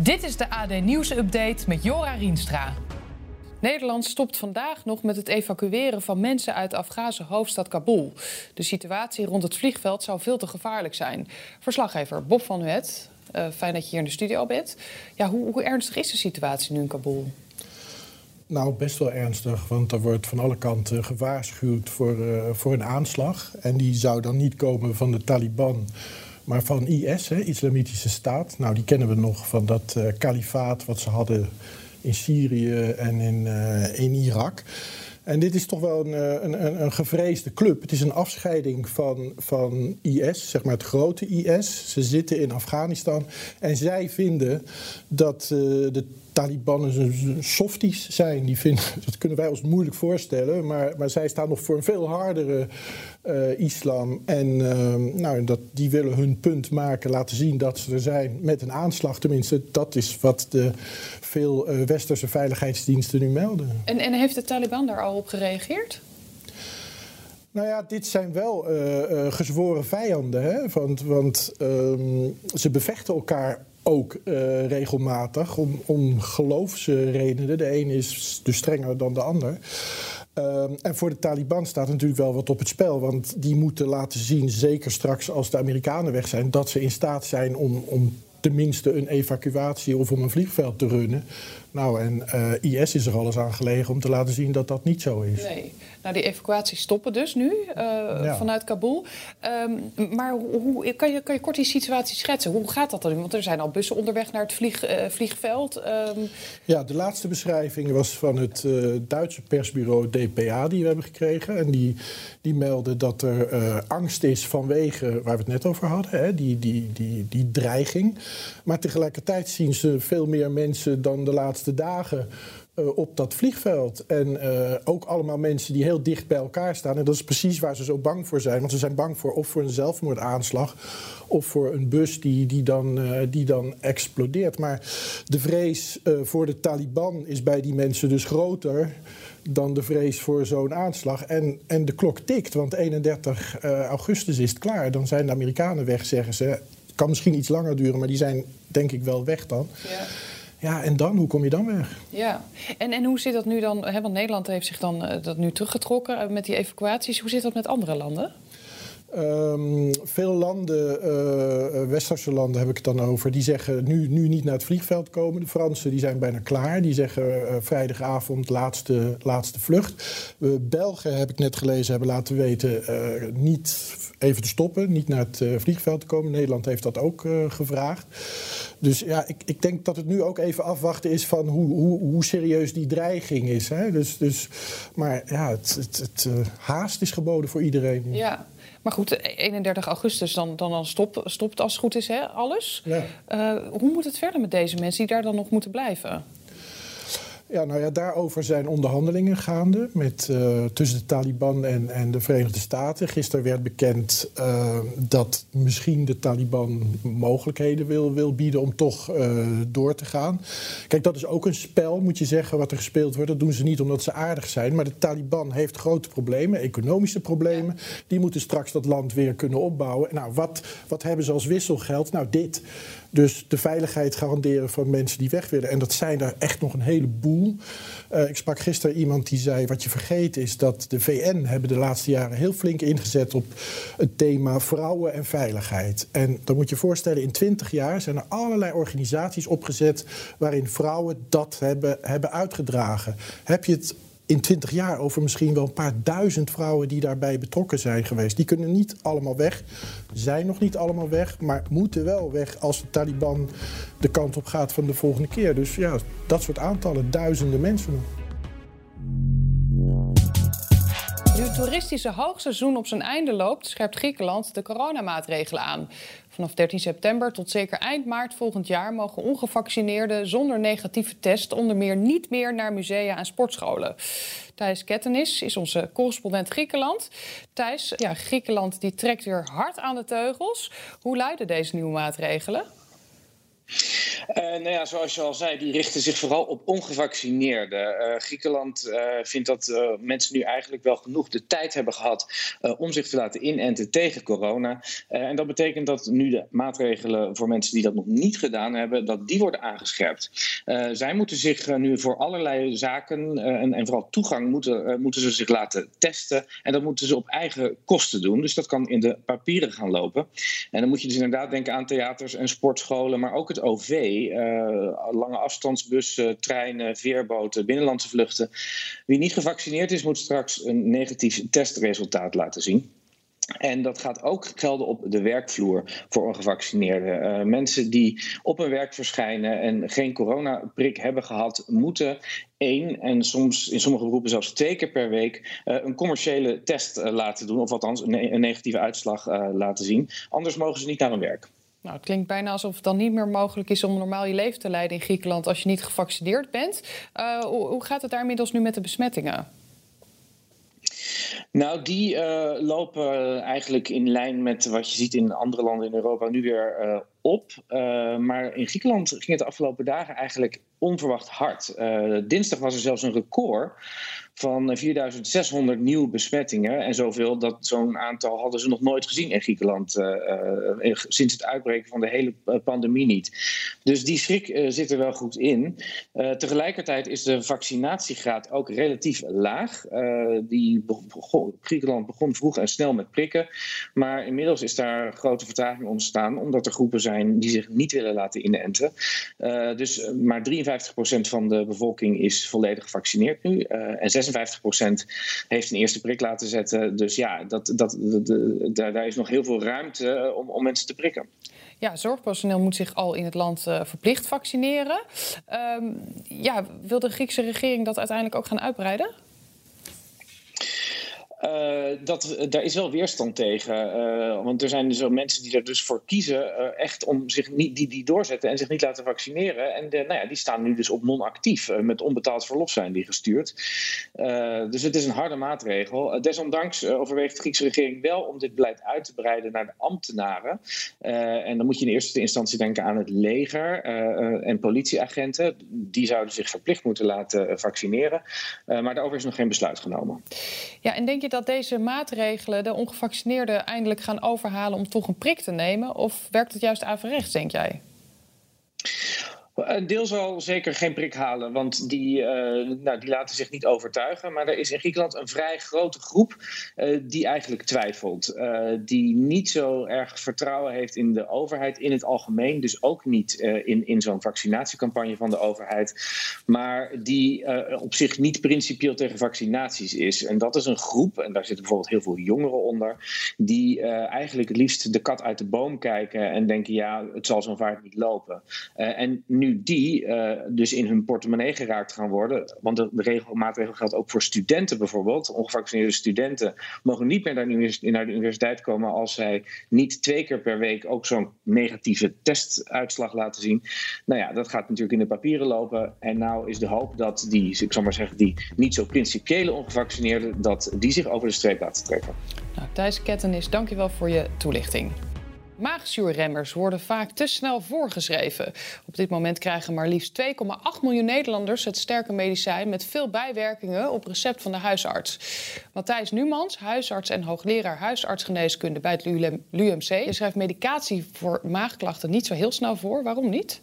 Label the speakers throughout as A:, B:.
A: Dit is de AD Nieuws Update met Jora Rienstra. Nederland stopt vandaag nog met het evacueren van mensen uit de Afghaanse hoofdstad Kabul. De situatie rond het vliegveld zou veel te gevaarlijk zijn. Verslaggever Bob van Huet, uh, fijn dat je hier in de studio bent. Ja, hoe, hoe ernstig is de situatie nu in Kabul?
B: Nou, best wel ernstig, want er wordt van alle kanten gewaarschuwd voor, uh, voor een aanslag. En die zou dan niet komen van de Taliban, maar van IS, hè, Islamitische Staat. Nou, die kennen we nog van dat uh, kalifaat wat ze hadden in Syrië en in, uh, in Irak. En dit is toch wel een, een, een, gevreesde club. Het is een afscheiding van, van IS, zeg maar het grote IS. Ze zitten in Afghanistan en zij vinden dat uh, de Taliban softies zijn. Die vinden, dat kunnen wij ons moeilijk voorstellen. Maar, maar zij staan nog voor een veel hardere uh, islam. En uh, nou, dat, die willen hun punt maken, laten zien dat ze er zijn met een aanslag. Tenminste, dat is wat de veel westerse veiligheidsdiensten nu melden.
A: En, en heeft de Taliban daar al op gereageerd?
B: Nou ja, dit zijn wel uh, gezworen vijanden. Hè? Want, want um, ze bevechten elkaar ook uh, regelmatig om, om geloofsredenen. De een is dus strenger dan de ander. Uh, en voor de Taliban staat natuurlijk wel wat op het spel. Want die moeten laten zien, zeker straks als de Amerikanen weg zijn, dat ze in staat zijn om, om tenminste een evacuatie of om een vliegveld te runnen. Nou, en uh, IS is er alles aan gelegen om te laten zien dat dat niet zo is.
A: Nee. Nou, die evacuaties stoppen dus nu uh, ja. vanuit Kabul. Um, maar hoe, kan, je, kan je kort die situatie schetsen? Hoe gaat dat dan? Want er zijn al bussen onderweg naar het vlieg, uh, vliegveld. Um...
B: Ja, de laatste beschrijving was van het Duitse persbureau DPA die we hebben gekregen. En die, die melden dat er angst is vanwege, waar we het net over hadden, hè, die, die, die, die dreiging. Maar tegelijkertijd zien ze veel meer mensen dan de laatste dagen uh, op dat vliegveld. En uh, ook allemaal mensen die heel dicht bij elkaar staan. En dat is precies waar ze zo bang voor zijn. Want ze zijn bang voor of voor een zelfmoordaanslag of voor een bus die, die, dan, uh, die dan explodeert. Maar de vrees voor de Taliban is bij die mensen dus groter dan de vrees voor zo'n aanslag. En, en de klok tikt, want 31 augustus is het klaar. Dan zijn de Amerikanen weg, zeggen ze. Kan misschien iets langer duren, maar die zijn denk ik wel weg dan. Ja. Ja, en dan? Hoe kom je dan weg?
A: Ja, en, en hoe zit dat nu dan? Hè, want Nederland heeft zich dan uh, dat nu teruggetrokken uh, met die evacuaties. Hoe zit dat met andere landen?
B: Um, veel landen, uh, westerse landen heb ik het dan over, die zeggen nu, nu niet naar het vliegveld komen. De Fransen die zijn bijna klaar. Die zeggen uh, vrijdagavond laatste, laatste vlucht. Belgen, heb ik net gelezen, hebben laten weten niet even te stoppen. Niet naar het vliegveld te komen. Nederland heeft dat ook gevraagd. Dus ja, ik, ik denk dat het nu ook even afwachten is van hoe, hoe, hoe serieus die dreiging is. Hè? Dus, dus, maar ja, het, het, het haast is geboden voor iedereen.
A: Ja. Maar goed, 31 augustus, dan, dan, dan stop, stopt als het goed is hè, alles. Ja. Uh, hoe moet het verder met deze mensen die daar dan nog moeten blijven?
B: Ja, nou ja, daarover zijn onderhandelingen gaande met, uh, tussen de Taliban en, en de Verenigde Staten. Gisteren werd bekend uh, dat misschien de Taliban mogelijkheden wil, wil bieden om toch uh, door te gaan. Kijk, dat is ook een spel, moet je zeggen, wat er gespeeld wordt. Dat doen ze niet omdat ze aardig zijn. Maar de Taliban heeft grote problemen, economische problemen. Die moeten straks dat land weer kunnen opbouwen. Nou, wat, wat hebben ze als wisselgeld? Nou, dit. Dus de veiligheid garanderen van mensen die weg willen. En dat zijn er echt nog een heleboel. Uh, ik sprak gisteren iemand die zei: Wat je vergeet is dat de VN hebben de laatste jaren heel flink ingezet op het thema vrouwen en veiligheid. En dan moet je voorstellen: in 20 jaar zijn er allerlei organisaties opgezet waarin vrouwen dat hebben, hebben uitgedragen. Heb je het in twintig jaar over misschien wel een paar duizend vrouwen die daarbij betrokken zijn geweest. Die kunnen niet allemaal weg, zijn nog niet allemaal weg, maar moeten wel weg als de Taliban de kant op gaat van de volgende keer. Dus ja, dat soort aantallen, duizenden mensen
A: Nu het toeristische hoogseizoen op zijn einde loopt, scherpt Griekenland de coronamaatregelen aan. Vanaf 13 september tot zeker eind maart volgend jaar mogen ongevaccineerden zonder negatieve test onder meer niet meer naar musea en sportscholen. Thijs Kettenis is onze correspondent Griekenland. Thijs, ja, Griekenland die trekt weer hard aan de teugels. Hoe luiden deze nieuwe maatregelen?
C: Uh, nou ja, zoals je al zei, die richten zich vooral op ongevaccineerden. Uh, Griekenland uh, vindt dat mensen nu eigenlijk wel genoeg de tijd hebben gehad om zich te laten inenten tegen corona. en dat betekent dat nu de maatregelen voor mensen die dat nog niet gedaan hebben, dat die worden aangescherpt. zij moeten zich nu voor allerlei zaken en, en, vooral toegang moeten, moeten ze zich laten testen. En dat moeten ze op eigen kosten doen. Dus dat kan in de papieren gaan lopen. En dan moet je dus inderdaad denken aan theaters en sportscholen, maar ook het OV, uh, lange afstandsbussen, treinen, veerboten, binnenlandse vluchten. Wie niet gevaccineerd is, moet straks een negatief testresultaat laten zien. En dat gaat ook gelden op de werkvloer voor ongevaccineerden. Uh, mensen die op hun werk verschijnen en geen coronaprik hebben gehad, moeten één en soms in sommige beroepen zelfs twee keer per week uh, een commerciële test laten doen, of althans een, een negatieve uitslag laten zien. Anders mogen ze niet naar hun werk.
A: Nou, het klinkt bijna alsof het dan niet meer mogelijk is om normaal je leven te leiden in Griekenland als je niet gevaccineerd bent. hoe, hoe gaat het daar inmiddels nu met de besmettingen?
C: Nou, die uh, lopen eigenlijk in lijn met wat je ziet in andere landen in Europa nu weer uh, op. Uh, maar in Griekenland ging het de afgelopen dagen eigenlijk onverwacht hard. dinsdag was er zelfs een record van 4600 nieuwe besmettingen. En zoveel dat zo'n aantal hadden ze nog nooit gezien in Griekenland. Uh, sinds het uitbreken van de hele pandemie niet. Dus die schrik zit er wel goed in. tegelijkertijd is de vaccinatiegraad ook relatief laag. die Griekenland begon vroeg en snel met prikken. Maar inmiddels is daar grote vertraging ontstaan. Omdat er groepen zijn die zich niet willen laten inenten. dus maar 53% van de bevolking is volledig gevaccineerd nu. en 56% heeft een eerste prik laten zetten. Dus ja, dat, dat, daar, is nog heel veel ruimte eh, om, om mensen te prikken.
A: Ja, zorgpersoneel moet zich al in het land verplicht vaccineren. Um, ja, wil de Griekse regering dat uiteindelijk ook gaan uitbreiden?
C: Uh, dat, daar is wel weerstand tegen. Uh, want er zijn dus wel mensen die er dus voor kiezen, uh, echt om zich niet, die, die doorzetten en zich niet laten vaccineren. En de, nou ja, die staan nu dus op non-actief. met onbetaald verlof zijn die gestuurd. dus het is een harde maatregel. desondanks overweegt de Griekse regering wel om dit beleid uit te breiden naar de ambtenaren. en dan moet je in eerste instantie denken aan het leger en politieagenten. Die zouden zich verplicht moeten laten vaccineren. maar daarover is nog geen besluit genomen.
A: Ja, en denk je dat deze maatregelen de ongevaccineerden eindelijk gaan overhalen om toch een prik te nemen? Of werkt het juist averechts, denk jij?
C: Een deel zal zeker geen prik halen, want die, uh, nou, die laten zich niet overtuigen. Maar er is in Griekenland een vrij grote groep uh, die eigenlijk twijfelt. Uh, die niet zo erg vertrouwen heeft in de overheid in het algemeen. Dus ook niet in, in zo'n vaccinatiecampagne van de overheid. Maar die op zich niet principieel tegen vaccinaties is. En dat is een groep, en daar zitten bijvoorbeeld heel veel jongeren onder. Die eigenlijk het liefst de kat uit de boom kijken en denken: ja, het zal zo'n vaart niet lopen. en nu die uh, dus in hun portemonnee geraakt gaan worden. Want de, de regel, maatregel geldt ook voor studenten bijvoorbeeld. Ongevaccineerde studenten mogen niet meer naar de, naar de universiteit komen als zij niet twee keer per week ook zo'n negatieve testuitslag laten zien. Nou ja, dat gaat natuurlijk in de papieren lopen. En nou is de hoop dat die, ik zal maar zeggen, die niet zo principiële ongevaccineerden, dat die zich over de streep laten trekken.
A: Nou, Thijs Kettenis, dankjewel voor je toelichting. Maagzuurremmers worden vaak te snel voorgeschreven. Op dit moment krijgen maar liefst 2,8 miljoen Nederlanders het sterke medicijn met veel bijwerkingen op recept van de huisarts. Matthijs Numans, huisarts en hoogleraar huisartsgeneeskunde bij het LUMC. Schrijft medicatie voor maagklachten niet zo heel snel voor. Waarom niet?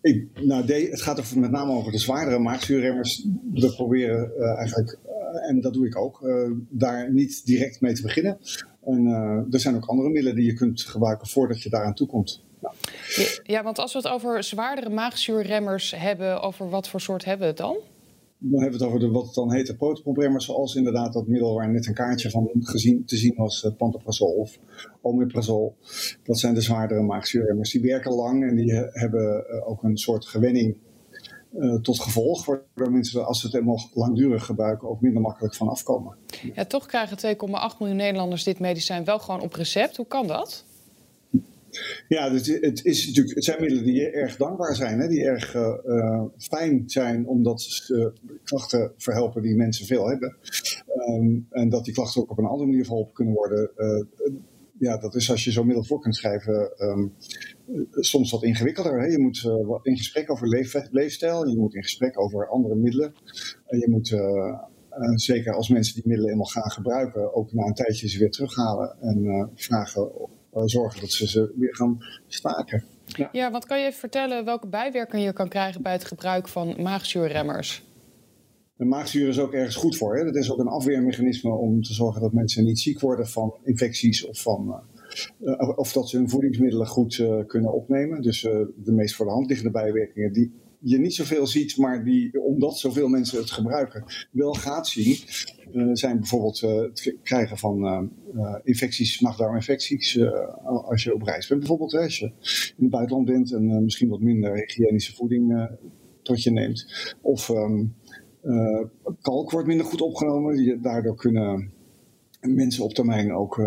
D: Ik, nou, het gaat er met name over de zwaardere maagzuurremmers. We proberen uh, eigenlijk, en dat doe ik ook, uh, daar niet direct mee te beginnen. En uh, er zijn ook andere middelen die je kunt gebruiken voordat je daaraan toe komt.
A: Ja. ja, want als we het over zwaardere maagzuurremmers hebben, over wat voor soort hebben we het dan?
D: Dan hebben we het over de, wat dan heet de zoals inderdaad dat middel waar net een kaartje van gezien, te zien was, uh, pantoprazol of omeprazol. Dat zijn de zwaardere maagzuurremmers. Die werken lang en die hebben uh, ook een soort gewenning uh, tot gevolg, waardoor mensen, als ze het helemaal langdurig gebruiken, ook minder makkelijk van afkomen.
A: Ja, toch krijgen 2,8 miljoen Nederlanders dit medicijn wel gewoon op recept. Hoe kan dat?
D: Ja, het, het, is natuurlijk, het zijn middelen die erg dankbaar zijn, hè, die erg uh, fijn zijn omdat ze klachten verhelpen die mensen veel hebben. Um, en dat die klachten ook op een andere manier verholpen kunnen worden. Uh, ja, dat is als je zo'n middel voor kunt schrijven, ehm, soms wat ingewikkelder. Hè? Je moet uh, in gesprek over leef, leefstijl, je moet in gesprek over andere middelen. Uh, je moet, uh, zeker als mensen die middelen eenmaal gaan gebruiken, ook na een tijdje ze weer terughalen en vragen, zorgen dat ze ze weer gaan staken.
A: Ja. want kan je even vertellen welke bijwerking je kan krijgen bij het gebruik van maagzuurremmers?
D: De maagzuur is ook ergens goed voor. Hè? Dat is ook een afweermechanisme om te zorgen dat mensen niet ziek worden van infecties of, van, uh, of dat ze hun voedingsmiddelen goed uh, kunnen opnemen. Dus de meest voor de hand liggende bijwerkingen die je niet zoveel ziet, maar die, omdat zoveel mensen het gebruiken, wel gaat zien, zijn bijvoorbeeld het krijgen van infecties, nachtdarminfecties, als je op reis bent bijvoorbeeld. Als je in het buitenland bent en misschien wat minder hygiënische voeding tot je neemt. Of... Um, uh, kalk wordt minder goed opgenomen. Daardoor kunnen mensen op termijn ook uh,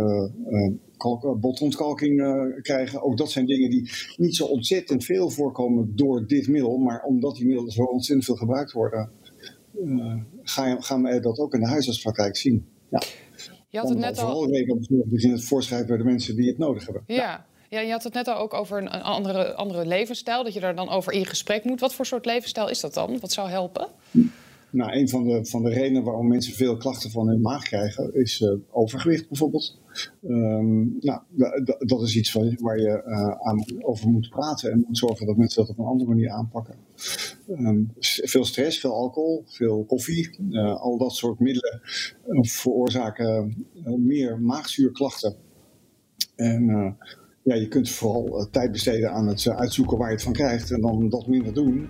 D: uh, botontkalking krijgen. Ook dat zijn dingen die niet zo ontzettend veel voorkomen door dit middel. Maar omdat die middelen zo ontzettend veel gebruikt worden, gaan we dat ook in de huisartspraktijk zien. Ja.
A: Je had het net
D: al... Te het voorschrijven bij de mensen die het nodig hebben.
A: Ja. ja. je had het net al ook over een andere, andere levensstijl, dat je daar dan over in gesprek moet. Wat voor soort levensstijl is dat dan? Wat zou helpen?
D: Nou, een van de, van de redenen waarom mensen veel klachten van hun maag krijgen, is uh, overgewicht bijvoorbeeld. Um, nou, dat is iets waar, waar je uh, aan, over moet praten en moet zorgen dat mensen dat op een andere manier aanpakken. Um, veel stress, veel alcohol, veel koffie, uh, al dat soort middelen veroorzaken meer maagzuurklachten. En ja, je kunt vooral tijd besteden aan het uitzoeken waar je het van krijgt en dan dat minder doen.